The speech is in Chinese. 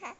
看，